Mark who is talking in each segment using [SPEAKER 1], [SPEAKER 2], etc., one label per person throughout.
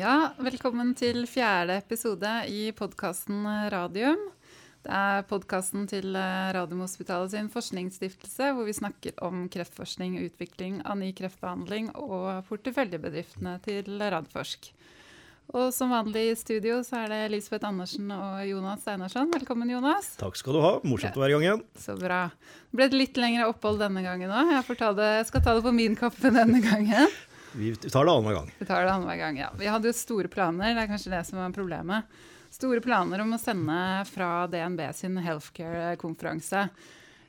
[SPEAKER 1] Ja, velkommen til fjerde episode i podkasten Radium. Det er podkasten til eh, Radiumhospitalet sin forskningsstiftelse, hvor vi snakker om kreftforskning, utvikling av ny kreftbehandling og porteføljebedriftene til Radforsk. Og som vanlig i studio så er det Elisabeth Andersen og Jonas Einarsson. Velkommen, Jonas.
[SPEAKER 2] Takk skal du ha. Morsomt å være i gang igjen.
[SPEAKER 1] Så bra. Det ble et litt lengre opphold denne gangen òg. Jeg, jeg skal ta det på min kappe denne gangen.
[SPEAKER 2] Vi tar det annenhver gang.
[SPEAKER 1] Vi tar det annenhver gang, ja. Vi hadde jo store planer, det er kanskje det som var problemet. Store planer om å sende fra DNB sin healthcare-konferanse.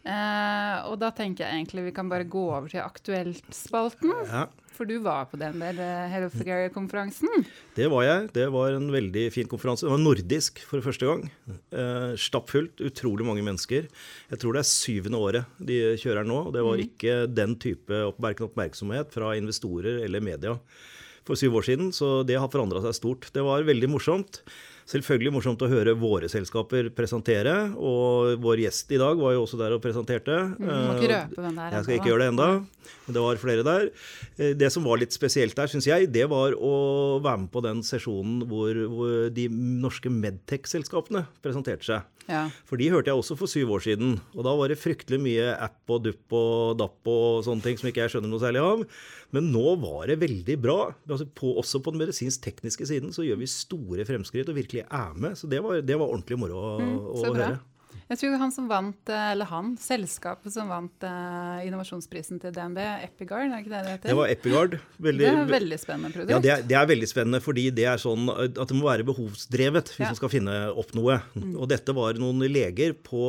[SPEAKER 1] Eh, og da tenker jeg egentlig vi kan bare gå over til Aktuelt-spalten. Ja. For du var på den der healthcare-konferansen?
[SPEAKER 2] Det var jeg. Det var en veldig fin konferanse. Det var nordisk for første gang. Eh, Stappfullt. Utrolig mange mennesker. Jeg tror det er syvende året de kjører nå. Og Det var mm. ikke den type oppmerksomhet fra investorer eller media for syv år siden, så det har forandra seg stort. Det var veldig morsomt. Selvfølgelig morsomt å høre våre selskaper presentere. Og vår gjest i dag var jo også der og presenterte.
[SPEAKER 1] Mm, du må ikke røpe hvem det er.
[SPEAKER 2] Jeg skal ikke gjøre det enda. Men det var flere der. Eh, det som var litt spesielt der, syns jeg, det var å være med på den sesjonen hvor, hvor de norske Medtech-selskapene presenterte seg. Ja. For de hørte jeg også for syv år siden. Og da var det fryktelig mye app og dupp og dapp og sånne ting som ikke jeg skjønner noe særlig av. Men nå var det veldig bra. Altså på, også på den medisinsk-tekniske siden så gjør vi store fremskritt og virkelig er med. Så det var, det var ordentlig moro å, mm, å høre.
[SPEAKER 1] Jeg tror han som vant, eh, eller han, selskapet som vant uh, innovasjonsprisen til DNB, Epigard, er ikke det det heter?
[SPEAKER 2] Det var Epigard.
[SPEAKER 1] Veldig, det er veldig spennende produkt.
[SPEAKER 2] Ja, det er, det er, veldig spennende fordi det er sånn at det må være behovsdrevet hvis ja. man skal finne opp noe. Mm. Og dette var noen leger på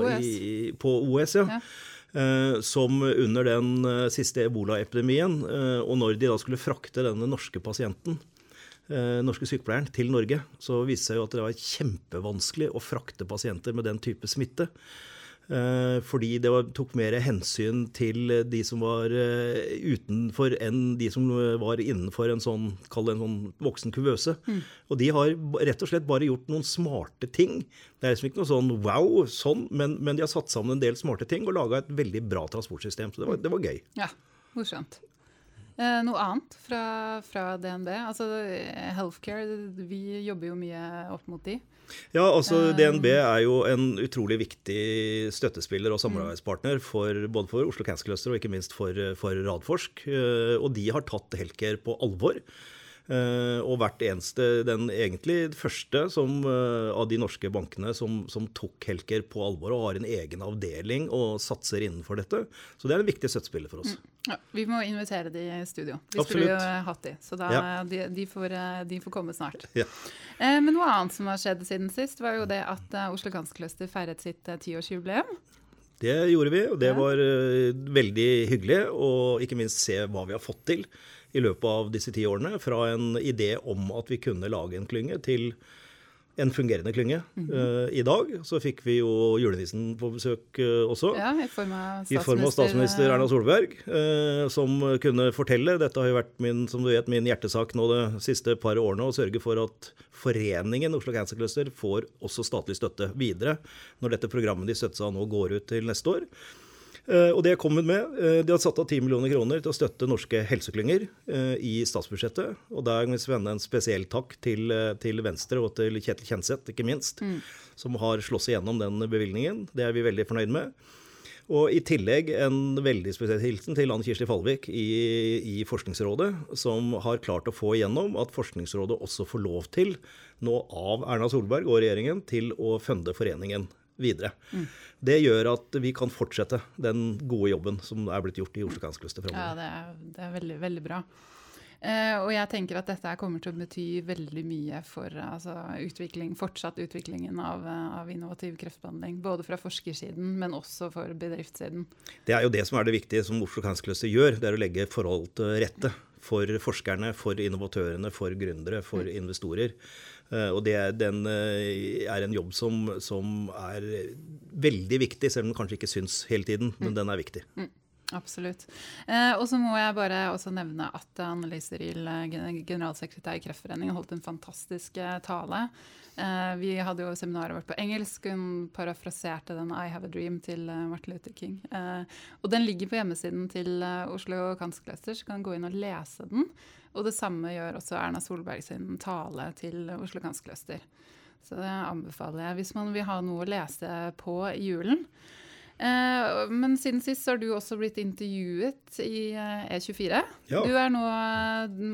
[SPEAKER 2] OS, i, på OS ja. ja. Uh, som under den uh, siste ebolaepidemien, og når de da skulle frakte denne norske pasienten eh, norske sykepleieren til Norge, så viste det seg jo at det var kjempevanskelig å frakte pasienter med den type smitte. Eh, fordi det var, tok mer hensyn til de som var eh, utenfor enn de som var innenfor en sånn, en sånn voksen kuvøse. Mm. Og de har rett og slett bare gjort noen smarte ting. Det er liksom ikke noe sånn wow, sånn, men, men de har satt sammen en del smarte ting og laga et veldig bra transportsystem. Så det var, det var gøy.
[SPEAKER 1] Ja, morsomt. Eh, noe annet fra, fra, DNB? Altså Healthcare, vi jobber jo mye opp mot de.
[SPEAKER 2] Ja, altså eh, DNB er jo en utrolig viktig støttespiller og samarbeidspartner for, både for Oslo Cancer Cluster og ikke minst for, for Radforsk. Eh, og de har tatt Healthcare på alvor. Uh, og vært eneste, den egentlig første som, uh, av de norske bankene som, som tok Helker på alvor og har en egen avdeling og satser innenfor dette. Så det er en viktig støttespiller for oss. Mm.
[SPEAKER 1] Ja, vi må invitere de i studio. Vi Absolutt. skulle jo hatt de, så da, ja. de, de, får, eh, de, får, komme snart. Ja. Men noe annet som har skjedd siden sist, var jo det at Oslo Cancer Cluster feiret sitt tiårsjubileum.
[SPEAKER 2] Det gjorde vi, og det var veldig hyggelig. Og ikke minst se hva vi har fått til i løpet av disse ti årene. Fra en idé om at vi kunne lage en klynge, til en fungerende klynge. Mm -hmm. uh, I dag så fikk vi jo julenissen på besøk uh, også.
[SPEAKER 1] Ja, I form av
[SPEAKER 2] statsminister, form av statsminister Erna Solberg, uh, som kunne fortelle Dette har jo vært min, som du vet, min hjertesak nå de siste par årene, å sørge for at foreningen Oslo Cancer Cluster får også statlig støtte videre, når dette programmet de støttes av nå går ut til neste år. Eh, og det er kommet med. Eh, de har satt av 10 millioner kroner til å støtte norske helseklynger eh, i statsbudsjettet. Og der vil vi vende en spesiell takk til, til, Venstre og til Kjetil Kjenseth, ikke minst, mm. som har slåss igjennom den bevilgningen. Det er vi veldig fornøyd med. Og i tillegg en veldig spesiell hilsen til Anne Kirsti Fallvik i, i, Forskningsrådet, som har klart å få igjennom at Forskningsrådet også får lov til, nå av Erna Solberg og regjeringen, til å funde foreningen videre. Mm. Det gjør at vi kan fortsette den gode jobben som er blitt gjort i Oslo Kanskluster framover.
[SPEAKER 1] Ja, det er, det er veldig, veldig bra. Eh, og jeg tenker at dette kommer til å bety veldig mye for altså, utvikling, fortsatt utviklingen av, av, innovativ kreftbehandling. Både fra forskersiden, men også for bedriftssiden.
[SPEAKER 2] Det er jo det som er det viktige som Oslo Kanskluster gjør. Det er å legge forhold til rette for forskerne, for innovatørene, for gründere, for mm. investorer. Eh, og det, den eh, er en jobb som, som, er veldig viktig, selv om den kanskje ikke syns hele tiden. Men mm. den er viktig. Mm.
[SPEAKER 1] Absolutt. Eh, og så må jeg bare også nevne at Annelise Ryel, generalsekretær i Kreftforeningen, holdt en fantastisk tale. Eh, vi hadde jo seminaret vårt på engelsk. Hun parafraserte den 'I have a dream' til Martin Luther King. Eh, og den ligger på hjemmesiden til Oslo Kansk Cluster, så kan gå inn og lese den. Og det samme gjør også Erna Solberg sin tale til Oslo Cancer Cluster. Så det anbefaler jeg hvis man vil ha noe å lese på i julen. Eh, men siden sist har du også blitt intervjuet i E24. E ja. Du er nå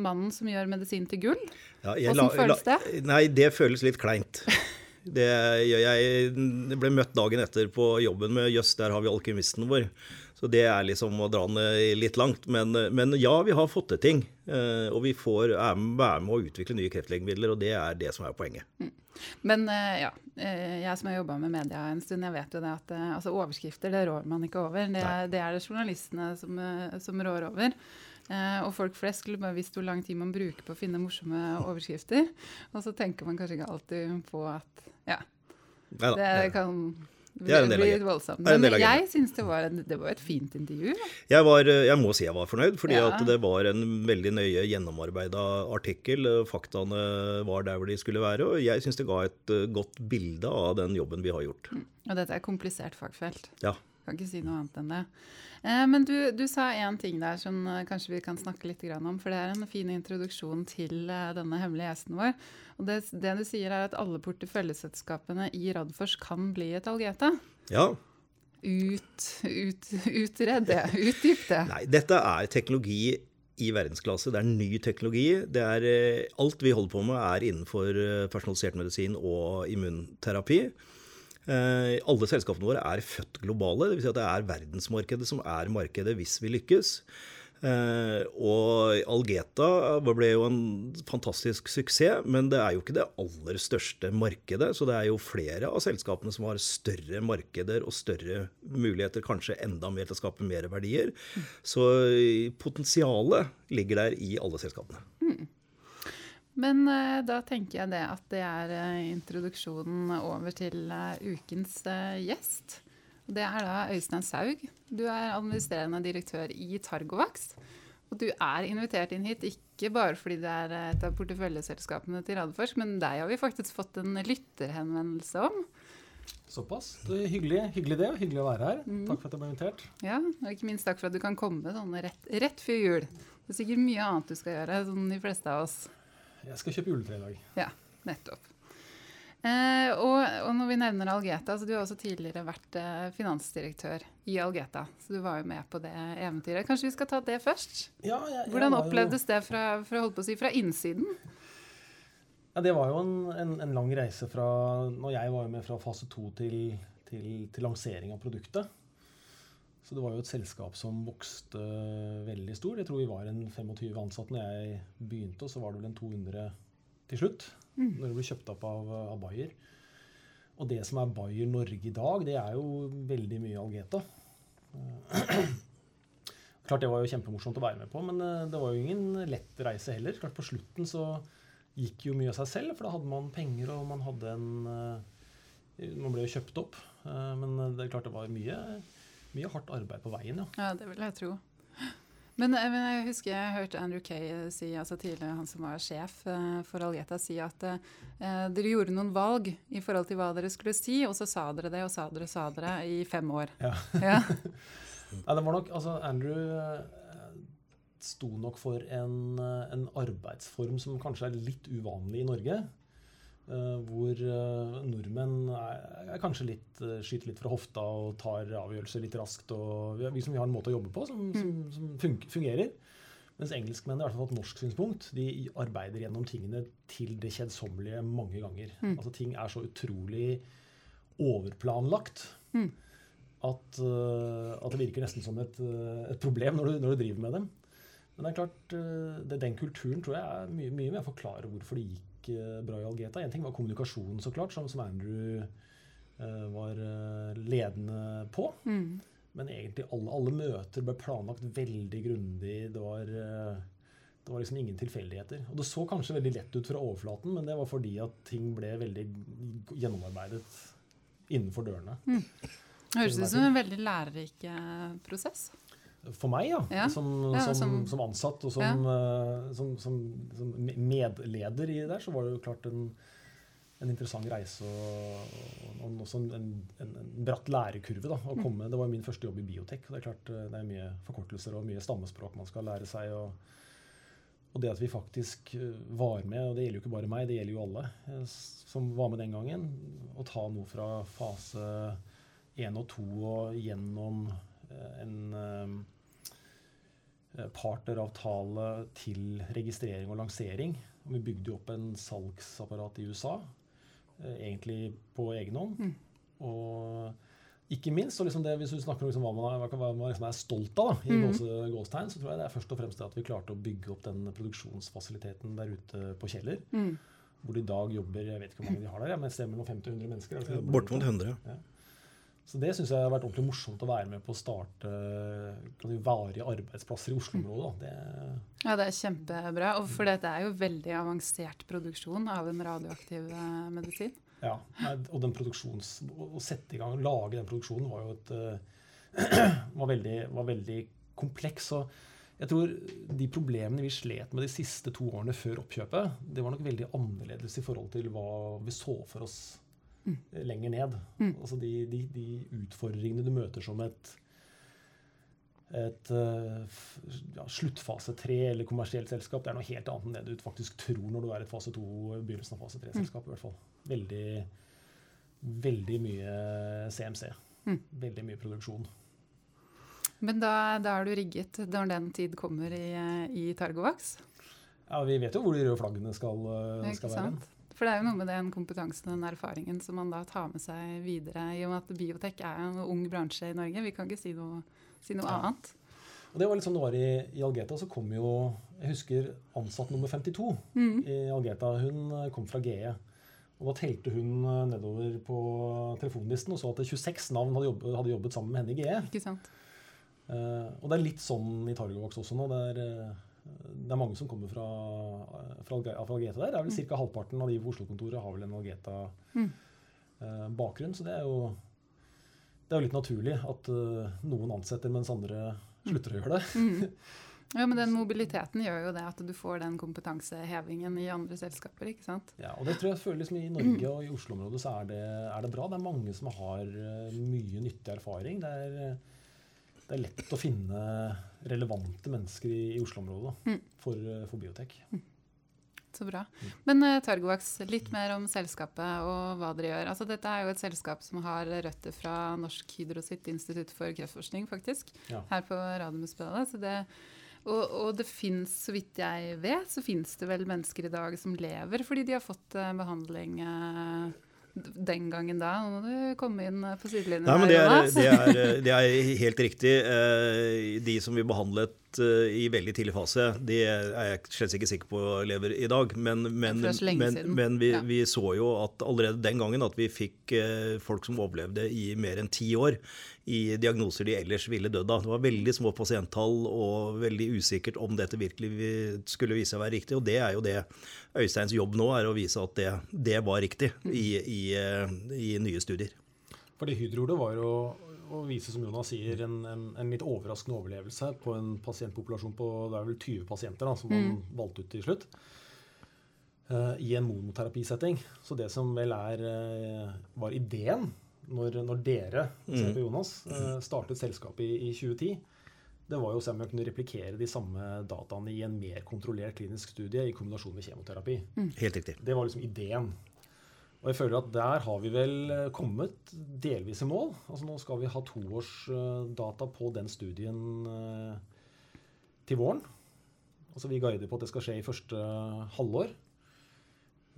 [SPEAKER 1] mannen som gjør medisin til gull. Ja, Hvordan føles det?
[SPEAKER 2] Nei, det føles litt kleint. Det gjør jeg. Jeg ble møtt dagen etter på jobben med Jøss, der har vi alkymisten vår. Så det er liksom å dra den litt langt. Men, men, ja, vi har fått til ting. Eh, og vi får være med å utvikle nye kreftlegemidler, og det er det som er poenget. Mm.
[SPEAKER 1] Men eh, ja, eh, jeg som har jobba med media en stund, jeg vet jo det at altså overskrifter det rår man ikke over. Det det, er det journalistene som, som rår over. Eh, og folk flest skulle bare visst hvor lang tid man bruker på å finne morsomme overskrifter. Og så tenker man kanskje ikke alltid på at ja, Neida, det kan det er en del av voldsomt. Men jeg syns det, det, var et fint intervju.
[SPEAKER 2] Jeg, var, jeg, må si jeg var fornøyd, fordi ja. det var en veldig nøye gjennomarbeida artikkel. Faktaene var der hvor de skulle være, og jeg syns det ga et eh, godt bilde av den jobben vi har gjort. Mm.
[SPEAKER 1] Og dette er komplisert fagfelt.
[SPEAKER 2] Ja.
[SPEAKER 1] Kan ikke si noe annet enn det. Eh, men du, du sa én ting der som eh, kanskje vi kan snakke litt om. For det er en fin introduksjon til denne hemmelige gjesten vår. Og det, det du sier er at alle porteføljeselskapene i Radfors kan bli et Algeta.
[SPEAKER 2] Ja.
[SPEAKER 1] Ut, ut, utred det. Utdyp det.
[SPEAKER 2] Nei, dette er teknologi i verdensklasse. Det er ny teknologi. Det er, alt vi holder på med, er innenfor personalisert medisin og immunterapi. Eh, alle selskapene våre er født globale. Dvs. Si at det er verdensmarkedet som er markedet hvis vi lykkes. Eh, og Algeta ble jo en fantastisk suksess, men det er jo ikke det aller største markedet. Så det er jo flere av selskapene som har større markeder og større muligheter, kanskje enda mer til å skape mer verdier. Så potensialet ligger der i alle selskapene. Mm.
[SPEAKER 1] Men uh, da tenker jeg det at det er uh, introduksjonen over til ukens gjest. Det er da Øystein Saug. Du er administrerende direktør i Targovax. Og du er invitert inn hit ikke bare fordi det er et av porteføljeselskapene til Radforsk, men deg har vi faktisk fått en lytterhenvendelse om.
[SPEAKER 3] Såpass. Det er hyggelig, hyggelig det. Hyggelig å være her. Mm. Takk for at jeg ble invitert.
[SPEAKER 1] Ja, og ikke minst takk for at du kan komme sånn rett, rett før jul. Det er sikkert mye annet du skal gjøre, som de fleste av oss.
[SPEAKER 3] Jeg skal kjøpe juletre i dag.
[SPEAKER 1] Ja, nettopp. Eh, og, og, når vi nevner Algeta, så Du har også tidligere vært eh, finansdirektør i Algeta. Så du var jo med på det eventyret. Kanskje vi skal ta det først?
[SPEAKER 3] Ja, jeg, jeg
[SPEAKER 1] Hvordan opplevdes jo... det fra, fra, si, fra, innsiden?
[SPEAKER 3] Ja, Det var jo en, en, en, lang reise fra når jeg var med fra fase to til, til, til lansering av produktet. Så det var jo et selskap som vokste veldig stor. Jeg tror vi var en 25 ansatte når jeg begynte, og så var det vel en 200 til slutt. Mm. Når det blir kjøpt opp av, av, Bayer. Og det som er Bayer Norge i dag, det er jo veldig mye Algeta. Klart det var jo kjempemorsomt å være med på, men eh, det var jo ingen lett reise heller. Klart På slutten så gikk jo mye av seg selv, for da hadde man penger, og man hadde en eh, Man ble jo kjøpt opp. Eh, men det er klart det var mye mye hardt arbeid på veien, ja.
[SPEAKER 1] Ja, det vil jeg tro. Men, eh, men, jeg husker jeg hørte Andrew Kay si, altså tidligere han som var sjef uh, for Algeta, si at eh, dere gjorde noen valg i forhold til hva dere skulle si, og så sa dere det og sa dere sa dere i fem år.
[SPEAKER 3] Ja. ja. ja det var nok, altså Andrew sto nok for en, en arbeidsform som kanskje er litt uvanlig i Norge. Uh, hvor uh, nordmenn er, er kanskje litt, uh, skyter litt fra hofta og tar avgjørelser litt raskt. og Vi, vi, som, vi har en måte å jobbe på som, mm. som, som fungerer. Mens engelskmennene, i hvert fall fra et norsk synspunkt, de arbeider gjennom tingene til det kjedsommelige mange ganger. Mm. Altså Ting er så utrolig overplanlagt mm. at, at, det virker nesten som et, et problem når du, når du, driver med dem. Men det er klart, det, den kulturen tror jeg er mye, mye mer forklare hvorfor det gikk bra i Algeta. Én ting var kommunikasjonen, så klart, som, som Andrew uh, var uh, ledende på. Mm. Men egentlig alle, alle, møter ble planlagt veldig grundig. Det var, uh, det var liksom ingen tilfeldigheter. Og det så kanskje veldig lett ut fra overflaten, men det var fordi at ting ble veldig gjennomarbeidet innenfor dørene. Mm.
[SPEAKER 1] Høres ut som en veldig lærerik prosess.
[SPEAKER 3] For meg, ja.
[SPEAKER 1] Ja.
[SPEAKER 3] Som,
[SPEAKER 1] Ja,
[SPEAKER 3] som,
[SPEAKER 1] som-
[SPEAKER 3] ansatt og som, eh, som, som, som medleder i det der, så var det jo klart en, en interessant reise og, og også en, en, en, bratt lærekurve. da, å
[SPEAKER 1] Mm.
[SPEAKER 3] komme. Det var jo min første jobb i biotek. og Det er klart eh, det er mye forkortelser og mye stammespråk man skal lære seg. og og det at vi faktisk eh, var med, og det gjelder jo ikke bare meg, det gjelder jo alle som var med den gangen, å ta noe fra fase én og to og gjennom en partneravtale til registrering og lansering. Og vi bygde jo opp en salgsapparat i USA, eh, egentlig på egen hånd.
[SPEAKER 1] Mm.
[SPEAKER 3] Og ikke minst, og liksom det, hvis du snakker om liksom hva man, er, hva man liksom er stolt av, da, i
[SPEAKER 1] Mm.
[SPEAKER 3] gåse, gåstegn, så tror jeg det er først og fremst det at vi klarte å bygge opp den produksjonsfasiliteten der ute på Kjeller.
[SPEAKER 1] Mm.
[SPEAKER 3] Hvor det i dag jobber jeg vet ikke hvor mange de har der, men et sted mellom 50 og 100 mennesker. er ikke?
[SPEAKER 2] Bortimot 100.
[SPEAKER 3] Så det syns jeg har vært ordentlig morsomt å være med på å starte du, varige arbeidsplasser i Oslo-området. Det,
[SPEAKER 1] Ja, det er kjempebra. Og for dette er jo veldig avansert produksjon av en radioaktiv eh, medisin.
[SPEAKER 3] ja, og den produksjons, å å sette i gang, og lage den produksjonen var jo et eh, var, veldig, var veldig kompleks. og jeg tror De problemene vi slet med de siste to årene før oppkjøpet, det var nok veldig annerledes i forhold til hva vi så for oss eh, lenger ned.
[SPEAKER 1] Mm.
[SPEAKER 3] Altså de, de, de utfordringene du møter som et et eh, ja, sluttfase 3 eller kommersielt selskap, det er noe helt annet enn det du faktisk tror når du er et fase 2, begynnelsen av fase 3-selskap. i hvert fall. Veldig, veldig mye CMC.
[SPEAKER 1] Mm.
[SPEAKER 3] Veldig mye produksjon.
[SPEAKER 1] Men da, da er du rigget når den tid kommer i, eh, i Targovax.
[SPEAKER 3] Ja, Vi vet jo hvor de røde flaggene skal, skal være.
[SPEAKER 1] For det er jo noe med den kompetansen og den erfaringen som man da tar med seg videre, i og med at biotek er en ung bransje i Norge. Vi kan ikke si noe, si noe
[SPEAKER 3] Ja.
[SPEAKER 1] annet.
[SPEAKER 3] Og det var litt sånn det var i, i Algeta. Så kom jo Jeg husker ansatt nummer 52
[SPEAKER 1] Mm.
[SPEAKER 3] i Algeta. Hun eh, kom fra GE. Og da telte hun eh, nedover på telefonlisten og så at 26 navn hadde jobbet, hadde jobbet sammen med henne i GE.
[SPEAKER 1] Ikke sant?
[SPEAKER 3] Uh, og det er litt sånn i Targovax også nå. Det er, det er mange som kommer fra, fra, Alge- fra Algeta der. Det er vel Ca. halvparten av de på Oslo-kontoret har vel en
[SPEAKER 1] Mm.
[SPEAKER 3] Algeta-bakgrunn. så det er jo det er jo litt naturlig at eh, noen ansetter mens andre slutter å gjøre det.
[SPEAKER 1] Mm. Ja, men den mobiliteten gjør jo det at du får den kompetansehevingen i andre selskaper, ikke sant?
[SPEAKER 3] Ja, og det tror jeg føler liksom I Norge og i Oslo-området så er det, er det bra. Det er mange som har eh, mye nyttig erfaring. Det er, eh, det er lett å finne relevante mennesker i, i Oslo-området
[SPEAKER 1] Mm.
[SPEAKER 3] for, eh, for biotek.
[SPEAKER 1] Så bra. Men uh, Targovax, litt mer om selskapet og hva dere gjør. Altså, dette er jo et selskap som har røtter fra Norsk Hydro sitt institutt for kreftforskning, faktisk.
[SPEAKER 3] Ja.
[SPEAKER 1] Her på Radiumhospitalet. Og, og det fins, så vidt jeg vet, så fins det vel mennesker i dag som lever fordi de har fått eh, behandling eh, d- den gangen da. Nå må du komme inn eh, på sidelinjen
[SPEAKER 2] Nei, men det er, det, er, det er helt riktig. Eh, De som vi behandlet eh, i veldig tidlig fase, de er jeg slett ikke sikker på lever i dag. Men, men, men, men vi, vi så jo at allerede den gangen at vi fikk folk som overlevde i mer enn ti år i diagnoser de ellers ville dødd av. Det var veldig små pasienttall og veldig usikkert om dette virkelig skulle vise seg å være riktig. Og det er jo det Øysteins jobb nå, er å vise at det, det var riktig i, i, eh, i nye studier.
[SPEAKER 3] For det Hydro gjorde, var jo å vise, som Jonas sier, en, en, en litt overraskende overlevelse på en pasientpopulasjon på det er vel 20 pasienter da, som man valgte ut til slutt. eh, I en monoterapisetting. Så det som vel er, eh, var ideen når, når dere på Jonas, eh, startet selskapet i, i 2010, det var jo å se om jeg kunne replikere de samme dataene i en mer kontrollert klinisk studie i kombinasjon med kjemoterapi.
[SPEAKER 2] Helt riktig.
[SPEAKER 3] Det var liksom ideen. Og jeg føler at der har vi vel eh, kommet delvis i mål. Altså Nå skal vi ha toårsdata på den studien eh, til våren. Altså Vi guider på at det skal skje i første halvår.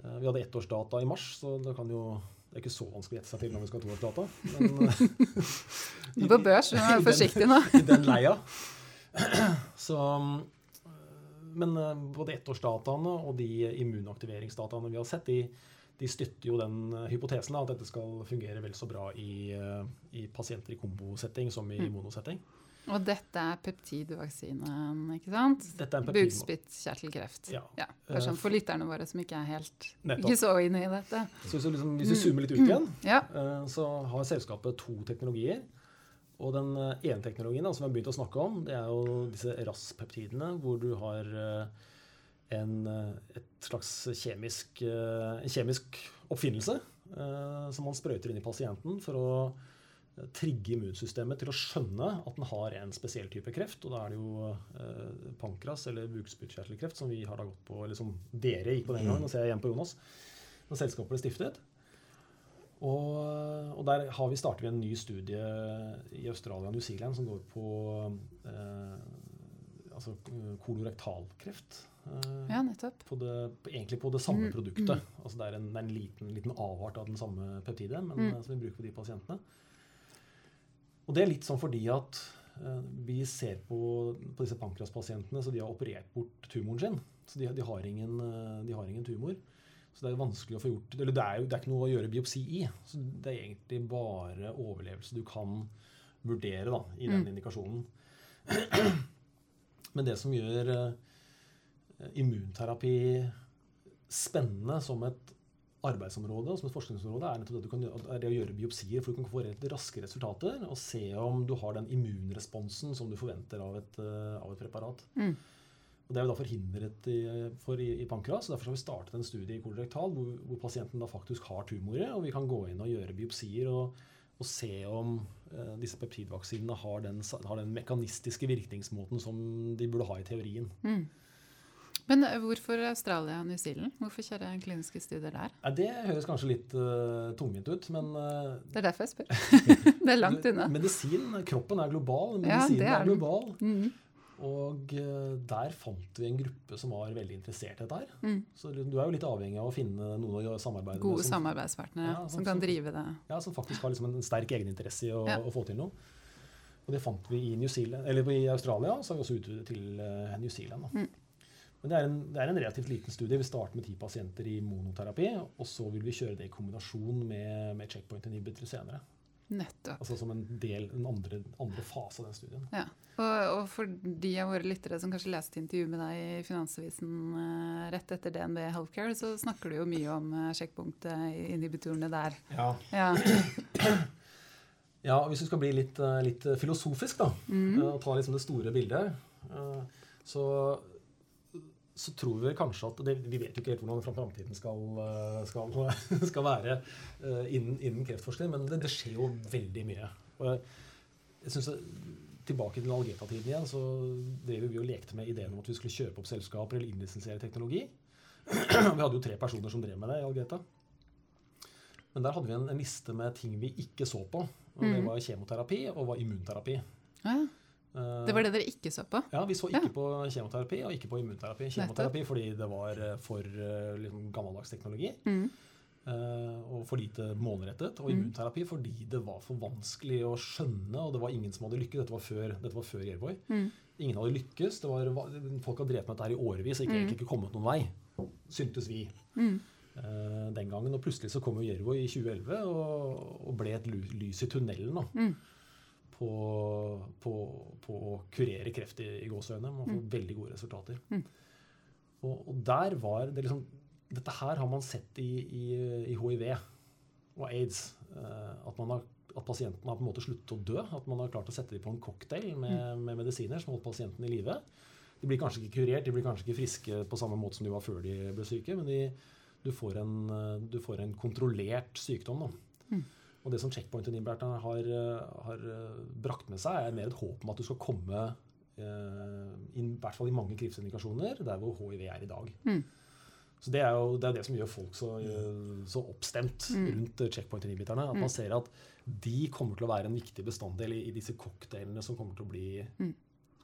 [SPEAKER 3] Eh, Vi hadde ettårsdata i mars, så det kan jo det er ikke så vanskelig å gjette seg til når vi skal ha toårsdata. Men eh,
[SPEAKER 1] på børs, du er forsiktig nå.
[SPEAKER 3] i den leia. Så, øh, men øh, både ettårsdataene og de immunaktiveringsdataene vi har sett, de, de støtter jo den hypotesen da, at dette skal fungere vel så bra i, i pasienter i kombosetting som i monosetting.
[SPEAKER 1] Og dette er peptidvaksinen, ikke sant?
[SPEAKER 3] Dette er en
[SPEAKER 1] Bukspyttkjertelkreft.
[SPEAKER 3] Ja.
[SPEAKER 1] Ja, bare sånn for lytterne våre som ikke er helt
[SPEAKER 3] Nettopp.
[SPEAKER 1] ikke så inne i dette.
[SPEAKER 3] Så hvis, liksom, hvis vi zoomer litt ut igjen,
[SPEAKER 1] Ja.
[SPEAKER 3] øh, så har selskapet to teknologier. Og den eh, ene teknologien da, som vi har begynt å snakke om, det er jo disse RAS-peptidene, hvor du har eh, en, eh, et slags kjemisk, eh, en kjemisk oppfinnelse eh, som man sprøyter inn i pasienten for å eh, trigge immunsystemet til å skjønne at den har en spesiell type kreft. Og da er det jo eh, pankras eller bukspyttkjertelkreft som vi har da gått på, eller som dere gikk på den gangen. Nå ser jeg igjen på Jonas. Når selskapet ble stiftet. Og, og der har vi startet en ny studie i Australia og New Zealand som går på eh, altså kolorektalkreft. Eh,
[SPEAKER 1] Ja, nettopp.
[SPEAKER 3] på det, egentlig på det samme
[SPEAKER 1] Mm,
[SPEAKER 3] produktet. Altså det er en, det er en liten, liten avart av den samme peptiden men,
[SPEAKER 1] Mm.
[SPEAKER 3] eh, som vi bruker på de pasientene. Og det er litt sånn fordi at eh, vi ser på, på disse pankraspasientene, så de har operert bort tumoren sin. Så de, de, har ingen, eh, de har ingen tumor. Så det er vanskelig å få gjort Eller det er jo det er ikke noe å gjøre biopsi i. Så det er egentlig bare overlevelse du kan vurdere da, i den
[SPEAKER 1] Mm.
[SPEAKER 3] indikasjonen. Men det som gjør eh, immunterapi spennende som et arbeidsområde og som et forskningsområde, er det, du kan, er det å gjøre biopsier, for du kan få raske resultater og se om du har den immunresponsen som du forventer av et, eh, av et preparat.
[SPEAKER 1] Mm.
[SPEAKER 3] Og Det er vi da forhindret i, for i, i pankras. og Derfor har vi startet en studie i kolorektal hvor, hvor pasienten da faktisk har tumorer, og vi kan gå inn og gjøre biopsier og, og se om eh, disse peptidvaksinene har den, har den mekanistiske virkningsmåten som de burde ha i teorien.
[SPEAKER 1] Mm. Men eh, hvorfor Australia og New Zealand? Hvorfor kjøre kliniske studier der?
[SPEAKER 3] Ja, det høres kanskje litt uh, tungvint ut, men uh,
[SPEAKER 1] Det er derfor jeg spør. det er langt unna.
[SPEAKER 3] Medisin, kroppen er global, medisinen
[SPEAKER 1] ja, er
[SPEAKER 3] er, global.
[SPEAKER 1] Mm.
[SPEAKER 3] Og uh, der fant vi en gruppe som var veldig interessert i dette her.
[SPEAKER 1] Mm.
[SPEAKER 3] Så du er jo litt avhengig av å finne noen å samarbeide
[SPEAKER 1] Gode
[SPEAKER 3] med Gode
[SPEAKER 1] samarbeidspartnere
[SPEAKER 3] Ja,
[SPEAKER 1] som
[SPEAKER 3] som,
[SPEAKER 1] kan drive det.
[SPEAKER 3] ja, som faktisk har liksom en sterk egeninteresse i å, å få til noe. Og det fant vi i, New Zealand, eller i Australia, så har vi også utvidet til New Zealand. Da.
[SPEAKER 1] Mm.
[SPEAKER 3] Men det er, en, det er en relativt liten studie. Vi starter med ti pasienter i monoterapi, og så vil vi kjøre det i kombinasjon med, med checkpoint inhibitor senere.
[SPEAKER 1] Nettopp.
[SPEAKER 3] Altså som en del, en andre, andre fase av den studien.
[SPEAKER 1] Ja. Og, og for de av våre lyttere som kanskje leste intervjuet med deg i Finansavisen eh, rett etter DNB Healthcare, så snakker du jo mye om sjekkpunktinhibitorene der.
[SPEAKER 3] Ja.
[SPEAKER 1] Ja.
[SPEAKER 3] Ja, Hvis du skal bli litt, eh, litt filosofisk da,
[SPEAKER 1] Mm.
[SPEAKER 3] eh, og ta liksom det store bildet, eh, så, så tror vi kanskje at det, Vi vet jo ikke helt hvordan framtiden skal, eh, skal, skal være eh, innen, innen kreftforskning, men det, det skjer jo veldig mye. Og jeg, synes Tilbake til Algeta-tiden igjen, så drev vi og lekte med ideen om at vi skulle kjøpe opp selskaper eller innlisensiere teknologi. Vi hadde jo tre personer som drev med det i Algeta. Men der hadde vi en, en liste med ting vi ikke så på. Og Det
[SPEAKER 1] Mhm.
[SPEAKER 3] var kjemoterapi og var immunterapi.
[SPEAKER 1] Ja. Det var det dere ikke så på?
[SPEAKER 3] Ja, Vi så ikke
[SPEAKER 1] Ja.
[SPEAKER 3] på kjemoterapi og ikke på immunterapi. Kjemoterapi fordi det var eh, for eh, liksom, gammeldags teknologi
[SPEAKER 1] Mm.
[SPEAKER 3] eh, og for lite målrettet. Og
[SPEAKER 1] Mm.
[SPEAKER 3] immunterapi fordi det var for vanskelig å skjønne, og det var ingen som hadde lykkes. Dette var før, dette var før Yervoy.
[SPEAKER 1] Mm.
[SPEAKER 3] Ingen hadde lykkes. Det var, folk hadde drevet med dette her i årevis og ikke,
[SPEAKER 1] Mm.
[SPEAKER 3] egentlig ikke kommet noen vei, syntes vi.
[SPEAKER 1] Mm.
[SPEAKER 3] den gangen. Og plutselig så kom jo Yervoy i 2011 og, og ble et lys i tunnelen da,
[SPEAKER 1] Mm.
[SPEAKER 3] På, på, på å kurere kreft i, i gåseøynene. Man får veldig gode resultater.
[SPEAKER 1] Mm.
[SPEAKER 3] Og, og der var det liksom Dette her har man sett i, i, i hiv og aids. eh, at, man har, at pasientene har på en måte sluttet å dø. At man har klart å sette dem på en cocktail med, med medisiner som holdt pasienten i live. De blir kanskje ikke kurert, de blir kanskje ikke friske på samme måte som de var før de ble syke, men de, du, får en, du får en kontrollert sykdom. Da.
[SPEAKER 1] Mm.
[SPEAKER 3] Og det som checkpoint-inhibitoren har, eh, har eh, brakt med seg, er mer et håp om at du skal komme eh, inn, i hvert fall i mange kreftindikasjoner der hvor hiv er i dag.
[SPEAKER 1] Mm.
[SPEAKER 3] Så Det er jo det, er det som gjør folk så, så oppstemt
[SPEAKER 1] Mm.
[SPEAKER 3] rundt checkpoint-inhibiterne. At
[SPEAKER 1] Mm.
[SPEAKER 3] man ser at de kommer til å være en viktig bestanddel i, i disse cocktailene som kommer til å bli
[SPEAKER 1] Mm.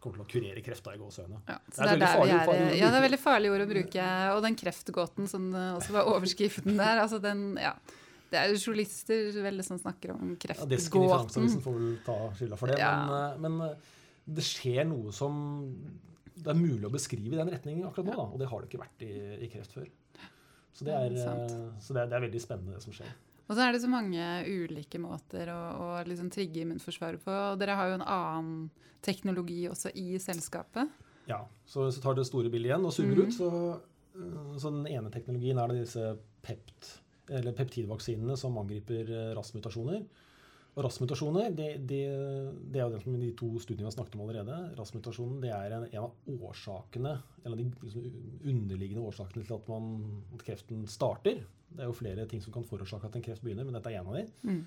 [SPEAKER 3] kommer til å kurere krefta i gåsøene.
[SPEAKER 1] Ja,
[SPEAKER 3] Det
[SPEAKER 1] det
[SPEAKER 3] et veldig farlig- ord å
[SPEAKER 1] Ja, det er veldig farlig ord å bruke. Og den kreftgåten som også var overskriften der, altså den Ja. Det er jo journalister veldig som snakker om
[SPEAKER 3] Ja, Desken i
[SPEAKER 1] kreftgåten.
[SPEAKER 3] Finansavisen får vel ta skylda for det.
[SPEAKER 1] Ja.
[SPEAKER 3] Men, eh, men eh, det skjer noe som det er mulig å beskrive i den retningen akkurat nå. Da, og det har det ikke vært i, i kreft før. Så det er, eh, så det er, det er veldig spennende, det som skjer.
[SPEAKER 1] Og så er det så mange ulike måter å, å liksom trigge immunforsvaret på. Og dere har jo en annen teknologi også i selskapet.
[SPEAKER 3] Ja, så Hvis du tar det store bildet igjen og zoomer
[SPEAKER 1] mm.
[SPEAKER 3] ut, så, så den ene teknologien er det disse pept, eller peptidvaksinene som angriper eh, RAS-mutasjoner. Og RAS-mutasjoner, det, det, det, er jo det som de to studiene vi har snakket om allerede. RAS-mutasjonen det er en, en, av årsakene, en av de liksom, underliggende årsakene til at, man, at, kreften starter. Det er jo flere ting som kan forårsake at en kreft begynner, men dette er en av de. Mm.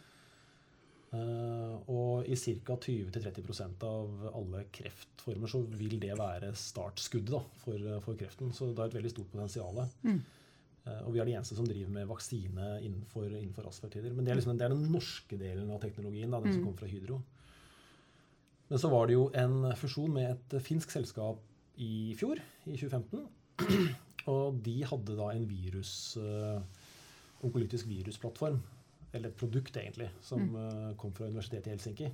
[SPEAKER 3] Uh, og i ca. 20-30% av alle kreftformer så vil det være startskuddet for, for, kreften. Så det har et veldig stort potensial. Mm. Uh, og vi er de eneste som driver med vaksine innenfor, innenfor RAS-peptider. Men det er, liksom, det er, den norske delen av teknologien, da, den mm. som kommer fra Hydro. Men så var det jo en fusjon med et finsk selskap i fjor, i 2015. Og de hadde da en virus, uh, onkolytisk virusplattform eller et produkt egentlig, som mm. Eh, kom fra Universitetet i Helsinki.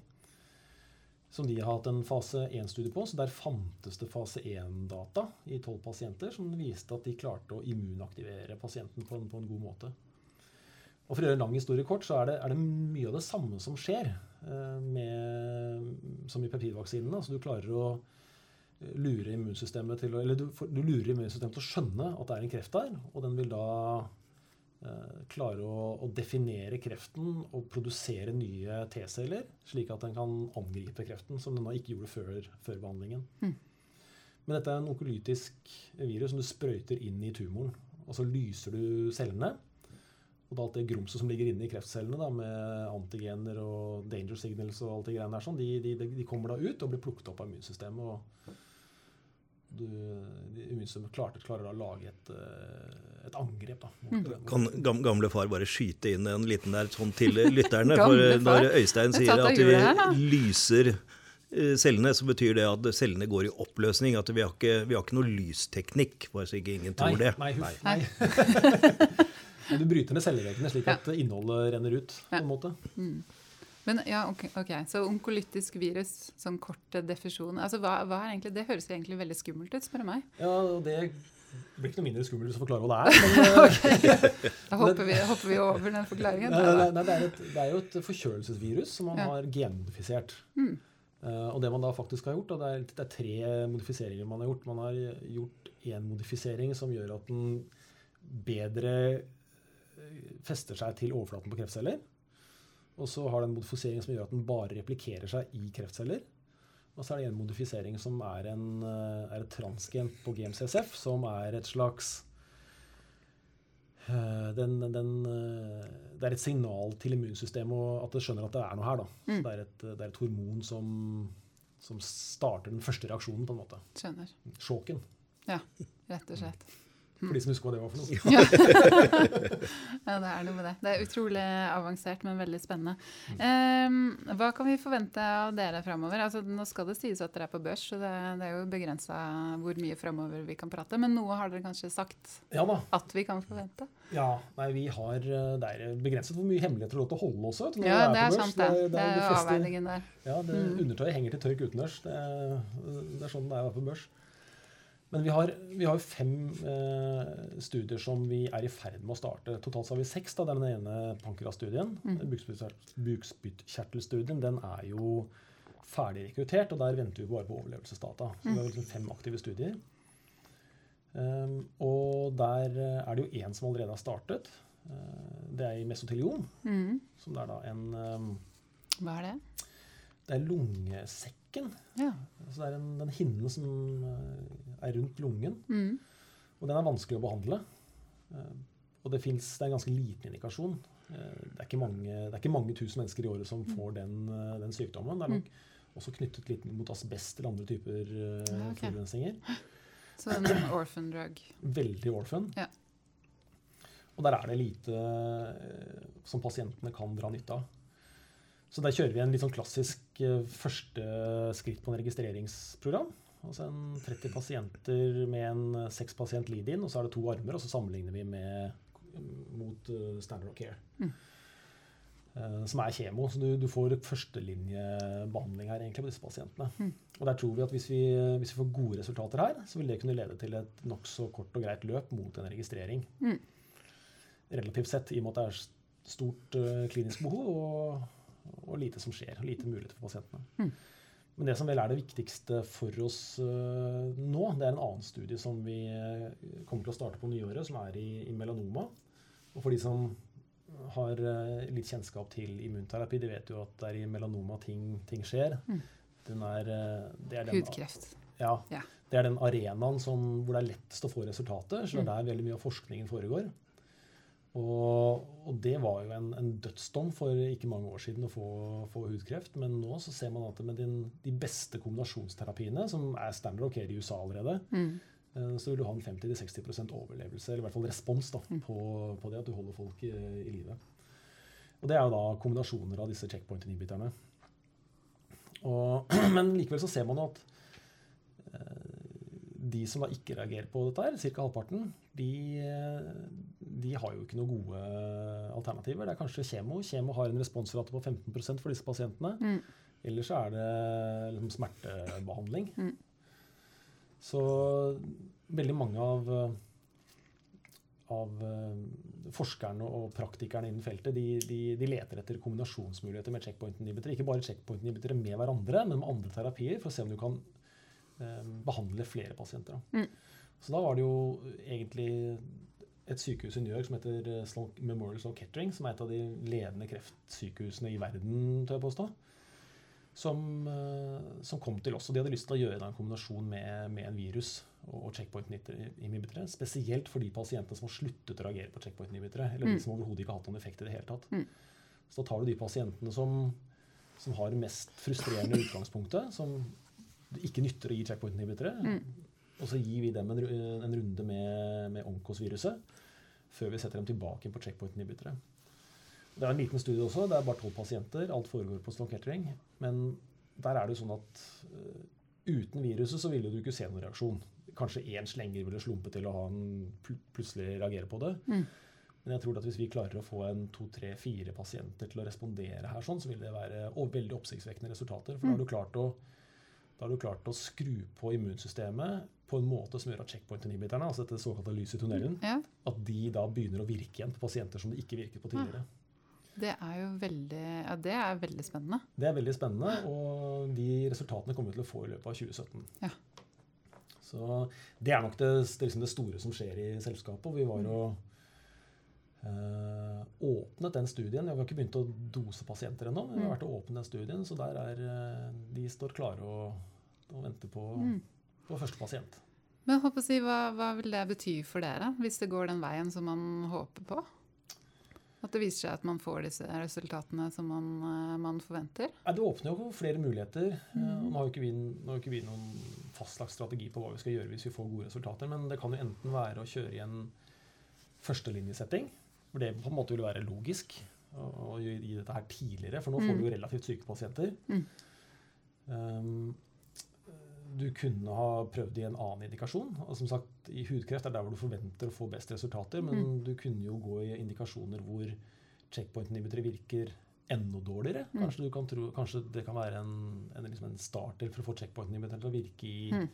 [SPEAKER 3] Som de har hatt en fase 1-studie på. så Der fantes det fase 1-data i tolv pasienter som viste at de klarte å immunaktivere pasienten på en, på en, god måte. Og For å gjøre en lang historie kort, så er det, er det mye av det samme som skjer eh, med, som i peptidvaksinene. Altså du klarer å eh, lure immunsystemet til å, eller du, du lurer immunsystemet til å skjønne at det er en kreft der, og den vil da klare å, å, definere kreften og produsere nye T-celler, slik at den kan angripe kreften, som den da ikke gjorde før, før behandlingen. Mm. Men dette er en onkolytisk virus som du sprøyter inn i tumoren. Og så lyser du cellene. Og da alt det grumset som ligger inne i kreftcellene da, med antigener og danger signals og alt det greiene der, sånn, de, de, de, kommer da ut og blir plukket opp av immunsystemet. og du, immunsystemet klarte, klarer å lage et, eh, et angrep. Da,
[SPEAKER 2] mm. Kan gamle far bare skyte inn en liten der sånn til lytterne? for når Øystein sier at vi lyser eh, cellene, så betyr det at cellene går i oppløsning. At vi har ikke, vi har ikke noe lysteknikk, bare så ikke ingen tror
[SPEAKER 3] nei,
[SPEAKER 2] det.
[SPEAKER 3] Nei, huff, nei. du bryter ned celleveggene slik at ja. innholdet renner ut. på en måte. Mm.
[SPEAKER 1] Men ja, ok, okay. Så onkolytisk virus, sånn kort defusjon. Altså, hva, hva, er egentlig, Det høres egentlig veldig skummelt ut, spør du meg.
[SPEAKER 3] Ja, det blir ikke noe mindre skummelt hvis du forklarer hva det er. Men,
[SPEAKER 1] okay. Da hopper vi, hopper vi, over den forklaringen.
[SPEAKER 3] Nei, nei, nei det, er et, det, er jo et forkjølelsesvirus som man ja. har genmodifisert. Mm. Uh, og det man da faktisk har gjort, det er, det er, tre modifiseringer man har gjort. Man har gjort én modifisering som gjør at den bedre fester seg til overflaten på kreftceller. Og så har den en modifisering som gjør at den bare replikerer seg i kreftceller. Og så er det en modifisering som er, en, eh, er et transgen på GMCSF, som er et slags eh, den, den, eh, det er et signal til immunsystemet at det skjønner at det er noe her. Mm. det, er et, det, er et, hormon som, som, starter den første reaksjonen, på en måte.
[SPEAKER 1] Skjønner.
[SPEAKER 3] Sjåken.
[SPEAKER 1] Ja, rett og slett.
[SPEAKER 3] For de som husker hva det var for noe.
[SPEAKER 1] Ja. det er noe med det. Det er utrolig avansert, men veldig spennende. Um, hva kan vi forvente av dere framover? Altså, nå skal det sies at dere er på børs, så det, det er jo begrensa hvor mye framover vi kan prate. Men noe har dere kanskje sagt
[SPEAKER 3] ja,
[SPEAKER 1] at vi kan forvente?
[SPEAKER 3] Ja, nei, vi har Det er begrenset hvor mye hemmeligheter har lov til å holde også.
[SPEAKER 1] Ja, det er, sant, det. Det, det er jo avveiningen der.
[SPEAKER 3] Ja, det, mm. Undertøyet henger til tørk utendørs. Det, det, er sånn det er å være på børs. Men vi har, vi har fem eh, studier som vi er i ferd med å starte. Totalt har vi seks. da, Den ene pankrasstudien, mm. bukspyttkjertelstudien, den er jo ferdig rekruttert, og der venter vi bare på overlevelsesdata. Så vi har liksom fem aktive studier. Um, og der er det jo én som allerede har startet. Uh, det er i mesotelion. Mm. Som det er da en um,
[SPEAKER 1] Hva er det?
[SPEAKER 3] Det er lungesekken. Ja. Så det er en, den hinnen som er rundt lungen. Mm. Og den er vanskelig å behandle. Eh, og det, finnes, det er en ganske liten indikasjon. Eh, det er ikke mange, er ikke mange tusen mennesker i året som mm. får den, eh, den sykdommen. Det er nok mm. også knyttet litt mot asbest eller andre typer okay. forurensninger.
[SPEAKER 1] Så en orphan drug.
[SPEAKER 3] Veldig orphan. Ja. Og der er det lite som pasientene kan dra nytte av. Så der kjører vi en litt sånn klassisk første skritt på en registreringsprogram. Altså en 30 pasienter med en 6 pasient lead-in, og så er det to armer, og så sammenligner vi med, mot uh, standard of care. Mm. Som er kjemo. Så du, du får førstelinjebehandling her egentlig på disse pasientene. Mm. Og der tror vi at hvis vi, hvis vi, får gode resultater her, så vil det kunne lede til et nokså kort og greit løp mot en registrering. Mm. Relativt sett, i og med at det er stort klinisk behov og, og, lite som skjer. og Lite muligheter for pasientene. Mm. Men det som vel er det viktigste for oss uh, nå, det er en annen studie som vi uh, kommer til å starte på nyåret, som er i, i, melanoma. Og for de som har eh, litt kjennskap til immunterapi, de vet jo at det er i melanoma ting, ting skjer.
[SPEAKER 1] Mm.
[SPEAKER 3] Er, eh, det er den,
[SPEAKER 1] Hudkreft.
[SPEAKER 3] Ja,
[SPEAKER 1] Ja.
[SPEAKER 3] Det er den arenaen som, hvor det er lettest å få resultater. Så det er der veldig mye av forskningen foregår. Og det var jo en, en dødsdom for ikke mange år siden å få, få hudkreft. Men nå så ser man at med din, de beste kombinasjonsterapiene, som er standard ok i USA allerede,
[SPEAKER 1] Mm.
[SPEAKER 3] eh, så vil du ha en 50-60% overlevelse, eller i hvert fall respons da,
[SPEAKER 1] Mm.
[SPEAKER 3] på, på det at du holder folk i, i live. Og det er jo da kombinasjoner av disse checkpoint-inhibiterne. Men likevel så ser man jo at eh, de som da ikke reagerer på dette, her, ca. halvparten, de, de har jo ikke noen gode alternativer. Det er kanskje kjemo. Kjemo har en responsrate på 15 for disse pasientene.
[SPEAKER 1] Mm.
[SPEAKER 3] Eller så er det liksom smertebehandling.
[SPEAKER 1] Mm.
[SPEAKER 3] Så veldig mange av, av eh, forskerne og praktikerne innen feltet de, de, de leter etter kombinasjonsmuligheter med checkpoint-inhibitere. Ikke bare checkpoint-inhibitere med hverandre, men med andre terapier, for å se om du kan behandle flere pasienter.
[SPEAKER 1] Mm.
[SPEAKER 3] Så da var det jo egentlig et sykehus i New York som heter eh, Memorial Sloan Kettering, som er et av de ledende kreftsykehusene i verden, tør jeg påstå, som, eh, som kom til oss. Og de hadde lyst til å gjøre en kombinasjon med, med en virus og checkpoint-inhibitere. Spesielt for de pasientene som har sluttet å reagere på checkpoint-inhibitere, eller de
[SPEAKER 1] Mm.
[SPEAKER 3] som overhodet ikke har hatt noen effekt i det hele tatt.
[SPEAKER 1] Mm.
[SPEAKER 3] Så da tar du de pasientene som, som har det mest frustrerende utgangspunktet, som det ikke nytter å gi checkpoint-inhibitere,
[SPEAKER 1] Mm.
[SPEAKER 3] og så gir vi dem en, en runde med, med Onkos-viruset før vi setter dem tilbake på checkpoint-inhibitere. Det er en liten studie også, det er bare tolv pasienter. Alt foregår på Sloan Men der er det jo sånn at uh, uten viruset så ville du ikke se noen reaksjon. Kanskje én slenger ville slumpe til å ha en pl plutselig reagere på det.
[SPEAKER 1] Mm.
[SPEAKER 3] Men jeg tror at hvis vi klarer å få en to, tre, fire pasienter til å respondere her, sånn, så vil det være veldig oppsiktsvekkende resultater. For da har du klart å da har du klart å skru på immunsystemet på en måte som gjør at checkpoint-inhibiterne, altså dette såkalte lyset i tunnelen,
[SPEAKER 1] Ja,
[SPEAKER 3] at de da begynner å virke igjen på pasienter som det ikke virket på tidligere.
[SPEAKER 1] det er jo veldig, ja, det er veldig spennende.
[SPEAKER 3] Det er veldig spennende, og de resultatene kommer vi til å få i løpet av 2017.
[SPEAKER 1] Ja.
[SPEAKER 3] Så det er nok det, det, liksom det store som skjer i selskapet. Vi var jo åpnet den studien. Vi har ikke begynt å dose pasienter ennå, men vi har vært og åpnet den studien, så der er eh, de står klare og, og venter på,
[SPEAKER 1] Mm.
[SPEAKER 3] på første pasient.
[SPEAKER 1] Men å si, hva, hva vil det bety for dere, hvis det går den veien som man håper på? At det viser seg at man får disse resultatene som man, eh, man forventer?
[SPEAKER 3] Nei, Det åpner jo flere muligheter. Eh,
[SPEAKER 1] Mm.
[SPEAKER 3] Nå har jo ikke vi, har ikke vi noen fastlagt strategi på hva vi skal gjøre hvis vi får gode resultater, men det kan jo enten være å kjøre i en førstelinjesetting, hvor det på en måte vil være logisk å å gi dette her tidligere, for nå får
[SPEAKER 1] Mm.
[SPEAKER 3] du jo relativt syke pasienter.
[SPEAKER 1] Mm.
[SPEAKER 3] Um, du kunne ha prøvd i en annen indikasjon. og som sagt, I hudkreft er der hvor du forventer å få best resultater, men
[SPEAKER 1] Mm.
[SPEAKER 3] du kunne jo gå i indikasjoner hvor checkpoint-inhibitere virker enda dårligere.
[SPEAKER 1] Mm.
[SPEAKER 3] Kanskje, du kan tro, kanskje det kan være en, en, liksom en starter for å få checkpoint-inhibiteren til å virke i
[SPEAKER 1] Mm.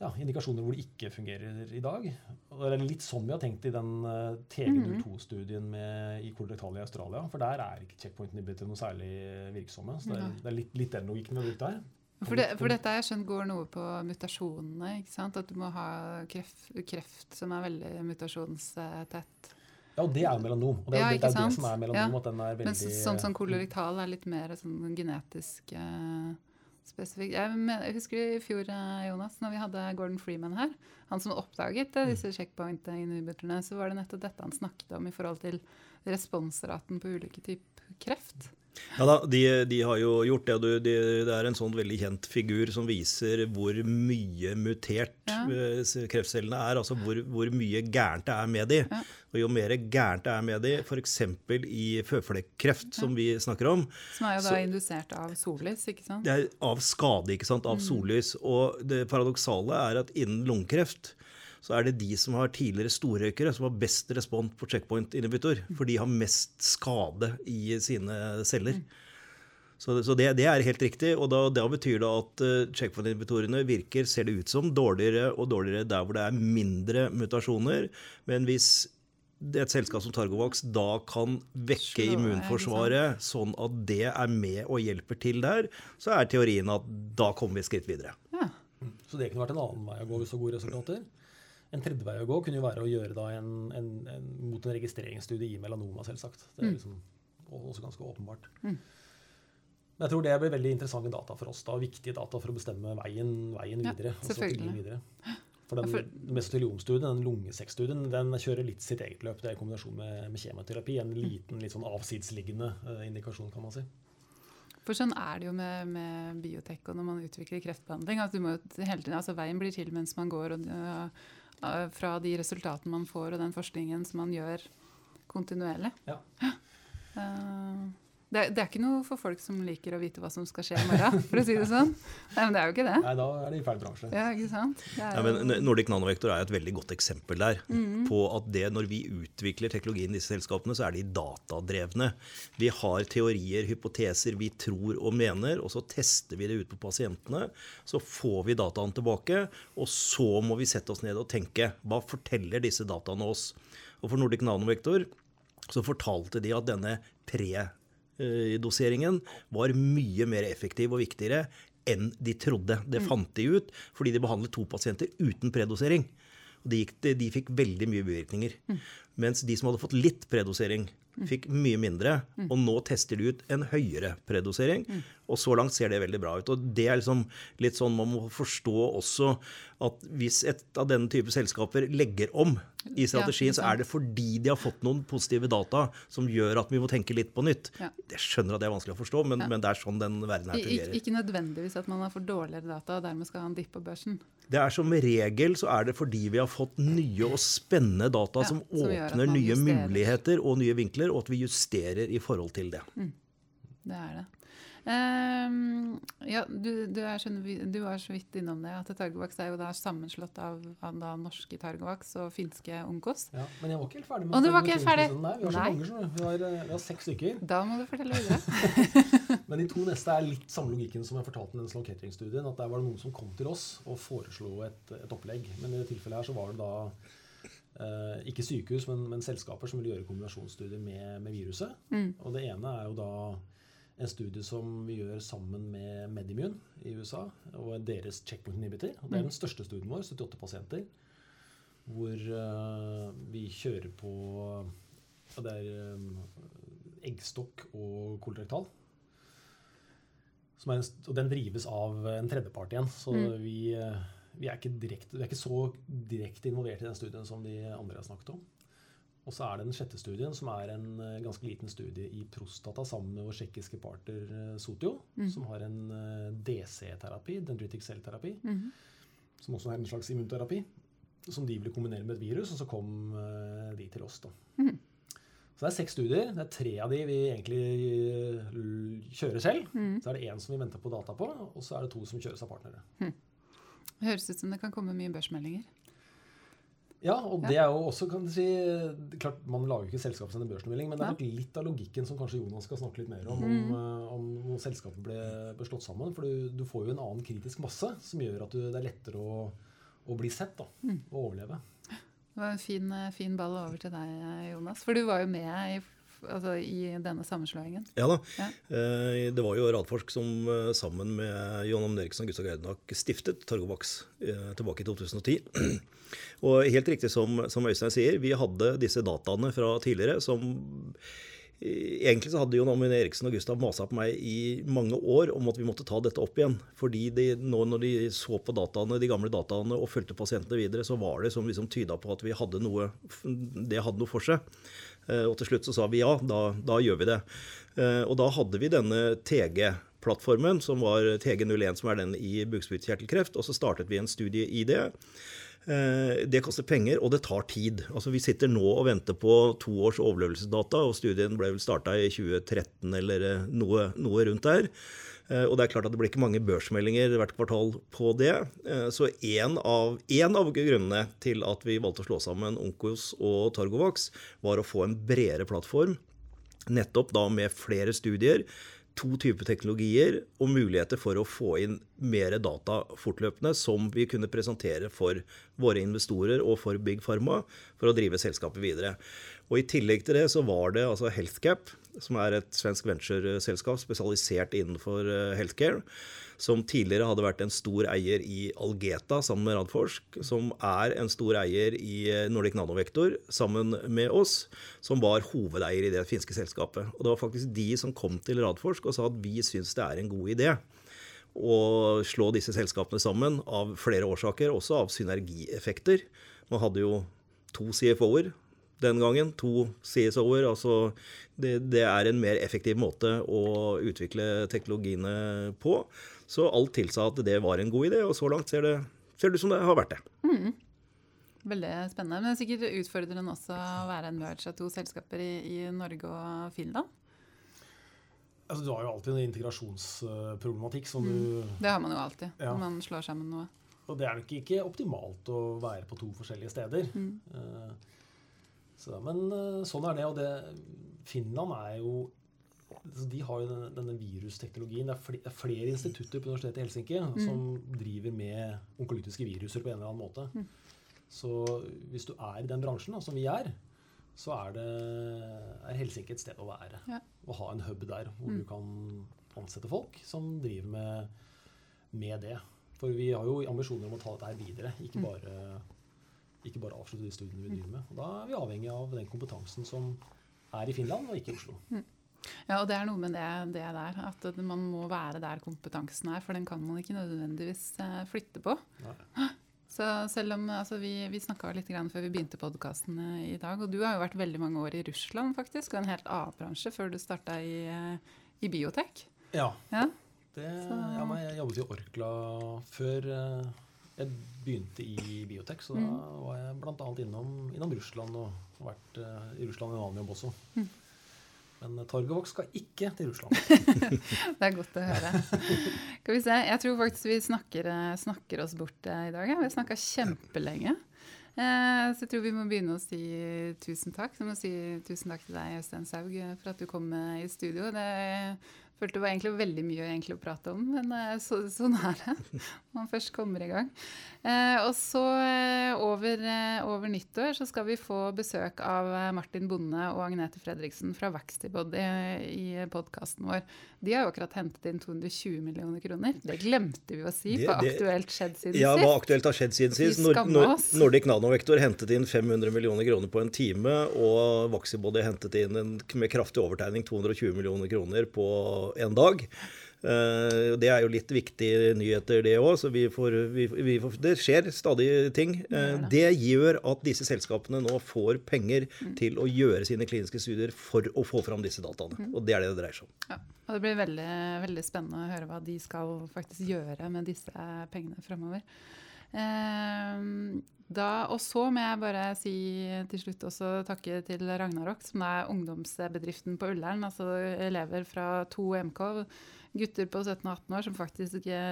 [SPEAKER 3] Ja, indikasjoner hvor det ikke fungerer i dag. Og det er litt sånn vi har tenkt i den uh, TG02-studien i kolorektal i Australia. For der er ikke checkpoint-inhibitere noe særlig virksomme. Så det er, det er litt, litt den logikken vi har brukt der.
[SPEAKER 1] For, det, for dette jeg skjønt går noe på mutasjonene. ikke sant? At du må ha kreft, kreft som er veldig mutasjonstett.
[SPEAKER 3] Ja, og det er jo melanom. Og det er,
[SPEAKER 1] Ja,
[SPEAKER 3] det, er det som er melanom.
[SPEAKER 1] Ja.
[SPEAKER 3] At den er veldig
[SPEAKER 1] Men sånn som kolorektal er litt mer sånn genetisk eh, spesifikk. Jeg, men, jeg husker i fjor, eh, Jonas, når vi hadde Gordon Freeman her, han som oppdaget eh, disse checkpoint-inhibiterne, så var det nettopp dette han snakket om i forhold til responsraten på ulike typer kreft.
[SPEAKER 2] Ja da, de, de har jo gjort det. og de, det er en sånn veldig kjent figur som viser hvor mye mutert
[SPEAKER 1] Ja.
[SPEAKER 2] eh, kreftcellene er. Altså hvor, hvor mye gærent det er med de.
[SPEAKER 1] Ja.
[SPEAKER 2] Og jo mer gærent det er med de, f.eks. i føflekkreft, som vi snakker om,
[SPEAKER 1] Som er jo da
[SPEAKER 2] Så-
[SPEAKER 1] indusert av sollys, ikke sant?
[SPEAKER 2] det er av skade, ikke sant, av sollys. Og det paradoksale er at innen lungekreft så er det de som har tidligere storrøykere, som har best respons på checkpoint-inhibitor. For de har mest skade i sine celler. Så, så det, det er helt riktig. Og da, da betyr det at uh, checkpoint-inhibitorene virker, ser det ut som, dårligere og dårligere der hvor det er mindre mutasjoner. Men hvis det er et selskap som Targovax da kan vekke
[SPEAKER 1] Slå,
[SPEAKER 2] immunforsvaret sånn at det er med og hjelper til der, så er teorien at da kommer vi et skritt videre.
[SPEAKER 1] Ja.
[SPEAKER 3] Så det kunne vært en annen vei å gå hvis du har gode resultater. En tredje vei å gå kunne jo være å gjøre da en, en, en, mot en registreringsstudie i melanoma, selvsagt. Det er
[SPEAKER 1] Mm.
[SPEAKER 3] liksom også ganske åpenbart.
[SPEAKER 1] Mm.
[SPEAKER 3] Men jeg tror det blir veldig interessante data for oss. da, Viktige data for å bestemme veien, veien
[SPEAKER 1] Ja,
[SPEAKER 3] videre. Ja,
[SPEAKER 1] selvfølgelig.
[SPEAKER 3] videre. For den
[SPEAKER 1] Ja, for-
[SPEAKER 3] mesoteliomstudien, den lungesekkstudien, den kjører litt sitt eget løp. Det er i kombinasjon med, med kjemoterapi. En liten, litt sånn avsidesliggende uh, indikasjon, kan man si.
[SPEAKER 1] For sånn er det jo med, med biotek og når man utvikler kreftbehandling. at du må jo tiden, altså Veien blir til mens man går, og fra de resultatene man får og den forskningen som man gjør kontinuerlig.
[SPEAKER 3] Ja.
[SPEAKER 1] Eh, det, er- det er ikke noe for folk som liker å vite hva som skal skje i morgen, for å si det sånn. Nei, men det er jo ikke det.
[SPEAKER 3] Nei, da er det i feil bransje.
[SPEAKER 1] Ja, ikke sant? Det er
[SPEAKER 2] Ja,
[SPEAKER 1] jo-
[SPEAKER 2] men Nordic Nanovektor er et veldig godt eksempel der.
[SPEAKER 1] Mhm.
[SPEAKER 2] På at det når vi utvikler teknologien i disse selskapene, så er de datadrevne. Vi har teorier, hypoteser vi tror og mener, og så tester vi det ut på pasientene. Så får vi dataene tilbake, og så må vi sette oss ned og tenke hva forteller disse dataene oss? Og for Nordic Nanovektor så fortalte de at denne predoseringen var mye mer effektiv og viktigere enn de trodde. Det fant de ut fordi de behandlet to pasienter uten predosering. De, gikk, de fikk veldig mye bivirkninger. Mens de som hadde fått litt predosering, fikk mye mindre. Og nå tester de ut en høyere predosering. Og så langt ser det veldig bra ut. Og det er liksom litt sånn man må forstå også at hvis et av denne type selskaper legger om i strategien,
[SPEAKER 1] ja,
[SPEAKER 2] så er det fordi de har fått noen positive data som gjør at vi må tenke litt på nytt.
[SPEAKER 1] Ja.
[SPEAKER 2] Jeg skjønner at det er vanskelig å forstå, men,
[SPEAKER 1] Ja.
[SPEAKER 2] men det er sånn den verden her fungerer.
[SPEAKER 1] Ikke nødvendigvis at man har fått dårligere data og dermed skal ha en dipp på børsen.
[SPEAKER 2] Det er som regel så er det fordi vi har fått nye og spennende data som
[SPEAKER 1] som
[SPEAKER 2] åpner nye
[SPEAKER 1] justerer.
[SPEAKER 2] muligheter og nye vinkler, og at vi justerer i forhold til det.
[SPEAKER 1] Det er det. Ehm, ja, du, du, er, skjønner du var så vidt innom det, at Targovax er jo da sammenslått av, av da norske Targovax og finske Onkos.
[SPEAKER 3] Ja, men jeg var ikke helt ferdig med
[SPEAKER 1] og du var ikke helt ferdig?
[SPEAKER 3] Nei, vi har så
[SPEAKER 1] Nei.
[SPEAKER 3] mange, skjønner. Vi har, eh, vi har seks stykker.
[SPEAKER 1] Da må du fortelle videre.
[SPEAKER 3] Men de to neste er litt samme logikken som jeg fortalte i den Sloan Kettering-studien. At der var det noen som kom til oss og foreslo et, et opplegg. Men i det tilfellet her så var det da Uh, ikke sykehus, men, men selskaper som ville gjøre kombinasjonsstudier med, med viruset.
[SPEAKER 1] Mm.
[SPEAKER 3] Og det ene er jo da en studie som vi gjør sammen med Medimune i USA og deres checkpoint inhibitor. Og det er den største studien vår, 78 pasienter, hvor eh, vi kjører på Det er eh, eggstokk og kolorektal. En, og den drives av en tredjepart igjen. Så
[SPEAKER 1] Mm.
[SPEAKER 3] vi, eh, vi, er ikke direkte, vi er ikke så direkte involvert i den studien som de andre har snakket om. Og så er det den sjette studien, som er en eh, ganske liten studie i prostata sammen med vår tsjekkiske partner eh, Sotio,
[SPEAKER 1] Mm.
[SPEAKER 3] som har en eh, DC-terapi, dendritic cell-terapi,
[SPEAKER 1] Mhm.
[SPEAKER 3] som også er en slags immunterapi, som de ville kombinere med et virus, og så kom de til oss. da.
[SPEAKER 1] Mm.
[SPEAKER 3] Så det er seks studier. Det er tre av de vi egentlig kjører selv.
[SPEAKER 1] Mhm.
[SPEAKER 3] Så er det én som vi venter på data på, og så er det to som kjøres av partnere.
[SPEAKER 1] Høres ut som det kan komme mye børsmeldinger.
[SPEAKER 3] Ja, og det er jo også, kan du si Klart, Man lager ikke sin børsmelding, men det er litt av logikken som kanskje Jonas skal snakke litt mer om,
[SPEAKER 1] Mm.
[SPEAKER 3] om, eh, om når selskapet ble, ble slått sammen. For du, du får jo en annen kritisk masse som gjør at du, det er lettere å, å bli sett da,
[SPEAKER 1] Mm.
[SPEAKER 3] og overleve.
[SPEAKER 1] Det var en fin, eh, fin ball over til deg, Jonas. For du var jo med i, altså, i denne sammenslåingen.
[SPEAKER 2] Ja da.
[SPEAKER 1] Ja.
[SPEAKER 2] Eh, Det var jo Radforsk som eh, sammen med John Amund Eriksen og Gustav Greidenak stiftet Targovax eh, tilbake i 2010. Og helt riktig som, som Øystein sier, vi hadde disse dataene fra tidligere som Egentlig så hadde John Amund Eriksen og Gustav masa på meg i mange år om at vi måtte ta dette opp igjen. Fordi de, nå når de så på dataene, de gamle dataene og fulgte pasientene videre, så var det som liksom tyda på at vi hadde noe, det hadde noe for seg. Eh, Og til slutt så sa vi ja, da, da gjør vi det. Eh, Og da hadde vi denne TG-plattformen, som var TG01, som er den i bukspyttkjertelkreft. Og så startet vi en studie i det. Eh, Det koster penger, og det tar tid. Altså Vi sitter nå og venter på to års overlevelsesdata, og studien ble vel starta i 2013 eller noe, noe rundt der. Eh, Og det er klart at det blir ikke mange børsmeldinger hvert kvartal på det. Eh, Så en av, en av grunnene til at vi valgte å slå sammen Onkos og Targovax, var å få en bredere plattform. Nettopp da med flere studier, to typer teknologier og muligheter for å få inn mer data fortløpende som vi kunne presentere for våre investorer og for Big Pharma, for å drive selskapet videre. Og I tillegg til det så var det altså Healthcap, som er et svensk ventureselskap spesialisert innenfor eh, healthcare, som tidligere hadde vært en stor eier i Algeta sammen med Radforsk, som er en stor eier i eh, Nordic Nanovektor sammen med oss, som var hovedeier i det finske selskapet. Og Det var faktisk de som kom til Radforsk og sa at vi syns det er en god idé å slå disse selskapene sammen av flere årsaker, også av synergieffekter. Man hadde jo to CFO-er den gangen. To CSO-er. Altså det, det, er en mer effektiv måte å utvikle teknologiene på. Så alt tilsa at det var en god idé, og så langt ser det, ser det ut som det har vært det. Mm.
[SPEAKER 1] Veldig spennende. Men det er sikkert utfordrende også å være en merge av to selskaper i, i Norge og Finland?
[SPEAKER 3] Altså, du har jo alltid en integrasjonsproblematikk som mm. du
[SPEAKER 1] Det har man jo alltid ja. når man slår sammen noe.
[SPEAKER 3] Og det er nok ikke optimalt å være på to forskjellige steder. Mm. Uh, så, men eh, sånn er det. Og det, Finland er jo de har jo denne, denne virusteknologien. Det er, flere, institutter på Universitetet i Helsinki mm. som driver med onkolytiske viruser på en eller annen måte. Mm. Så hvis du er i den bransjen, da, som vi er, så er, det, er Helsinki et sted å være. Ja. Å ha en hub der hvor mm. du kan ansette folk som driver med, med, det. For vi har jo ambisjoner om å ta dette her videre, ikke mm. bare ikke bare avslutte de studiene vi driver med. Og da er vi avhengig av den kompetansen som er i Finland, og ikke i Oslo. Mm.
[SPEAKER 1] Ja, og det er noe med det, det, der, at man må være der kompetansen er, for den kan man ikke nødvendigvis eh, flytte på. Nei. Så selv om altså, Vi, vi snakka litt før vi begynte podkasten eh, i dag, og du har jo vært veldig mange år i Russland faktisk, og en helt annen bransje før du starta i, eh, i biotek.
[SPEAKER 3] Ja. ja? Det, ja jeg jobbet i Orkla før jeg begynte i biotek, så da mm. var jeg bl.a. Innom, innom Russland og vært uh, i Russland i en annen jobb også. Mm. Men uh, skal ikke til Russland.
[SPEAKER 1] det er godt å høre. Skal vi se, Jeg tror faktisk vi snakker, eh, snakker oss bort i dag. Vi har snakka kjempelenge. så jeg tror vi må begynne å si tusen takk. Så må si tusen takk til deg, Øystein Saug, for at du kom i studio. Det Følte det var egentlig veldig mye egentlig å prate om, men eh, så, sånn er det når man først kommer i gang. Eh, og så eh, over, eh, over, nyttår så skal vi få besøk av Martin Bonde og Agnete Fredriksen fra Vaxtibody i, i podkasten vår. De har jo akkurat hentet inn 220 millioner kroner. Det glemte vi å si det, på Aktuelt skjedd siden
[SPEAKER 2] sist. Ja, hva aktuelt har skjedd siden sist. Nord, Nord, Nordic Nanovektor hentet inn 500 millioner kroner på en time, og Vaxtibody hentet inn en, med kraftig overtegning 220 millioner kroner på en dag. Uh, det er jo litt viktige nyheter, det òg. Så vi får, vi, vi får, det skjer stadig ting. Det gjør at disse selskapene nå får penger mm. til å gjøre sine kliniske studier for å få fram disse dataene. Mm. Og det er det det dreier seg om.
[SPEAKER 1] Ja, og Det blir veldig, veldig spennende å høre hva de skal faktisk gjøre med disse pengene fremover. Uh, da, og så må jeg bare si til slutt også takke til Ragnarok, som er ungdomsbedriften på Ullern. Altså elever fra to MK, gutter på 17 og 18 år, som faktisk ikke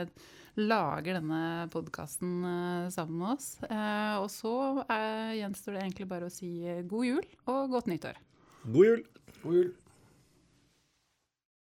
[SPEAKER 1] lager denne podkasten eh, sammen med oss. Eh, og så gjenstår det egentlig bare å si god jul og godt nyttår.
[SPEAKER 2] God jul.
[SPEAKER 3] God jul.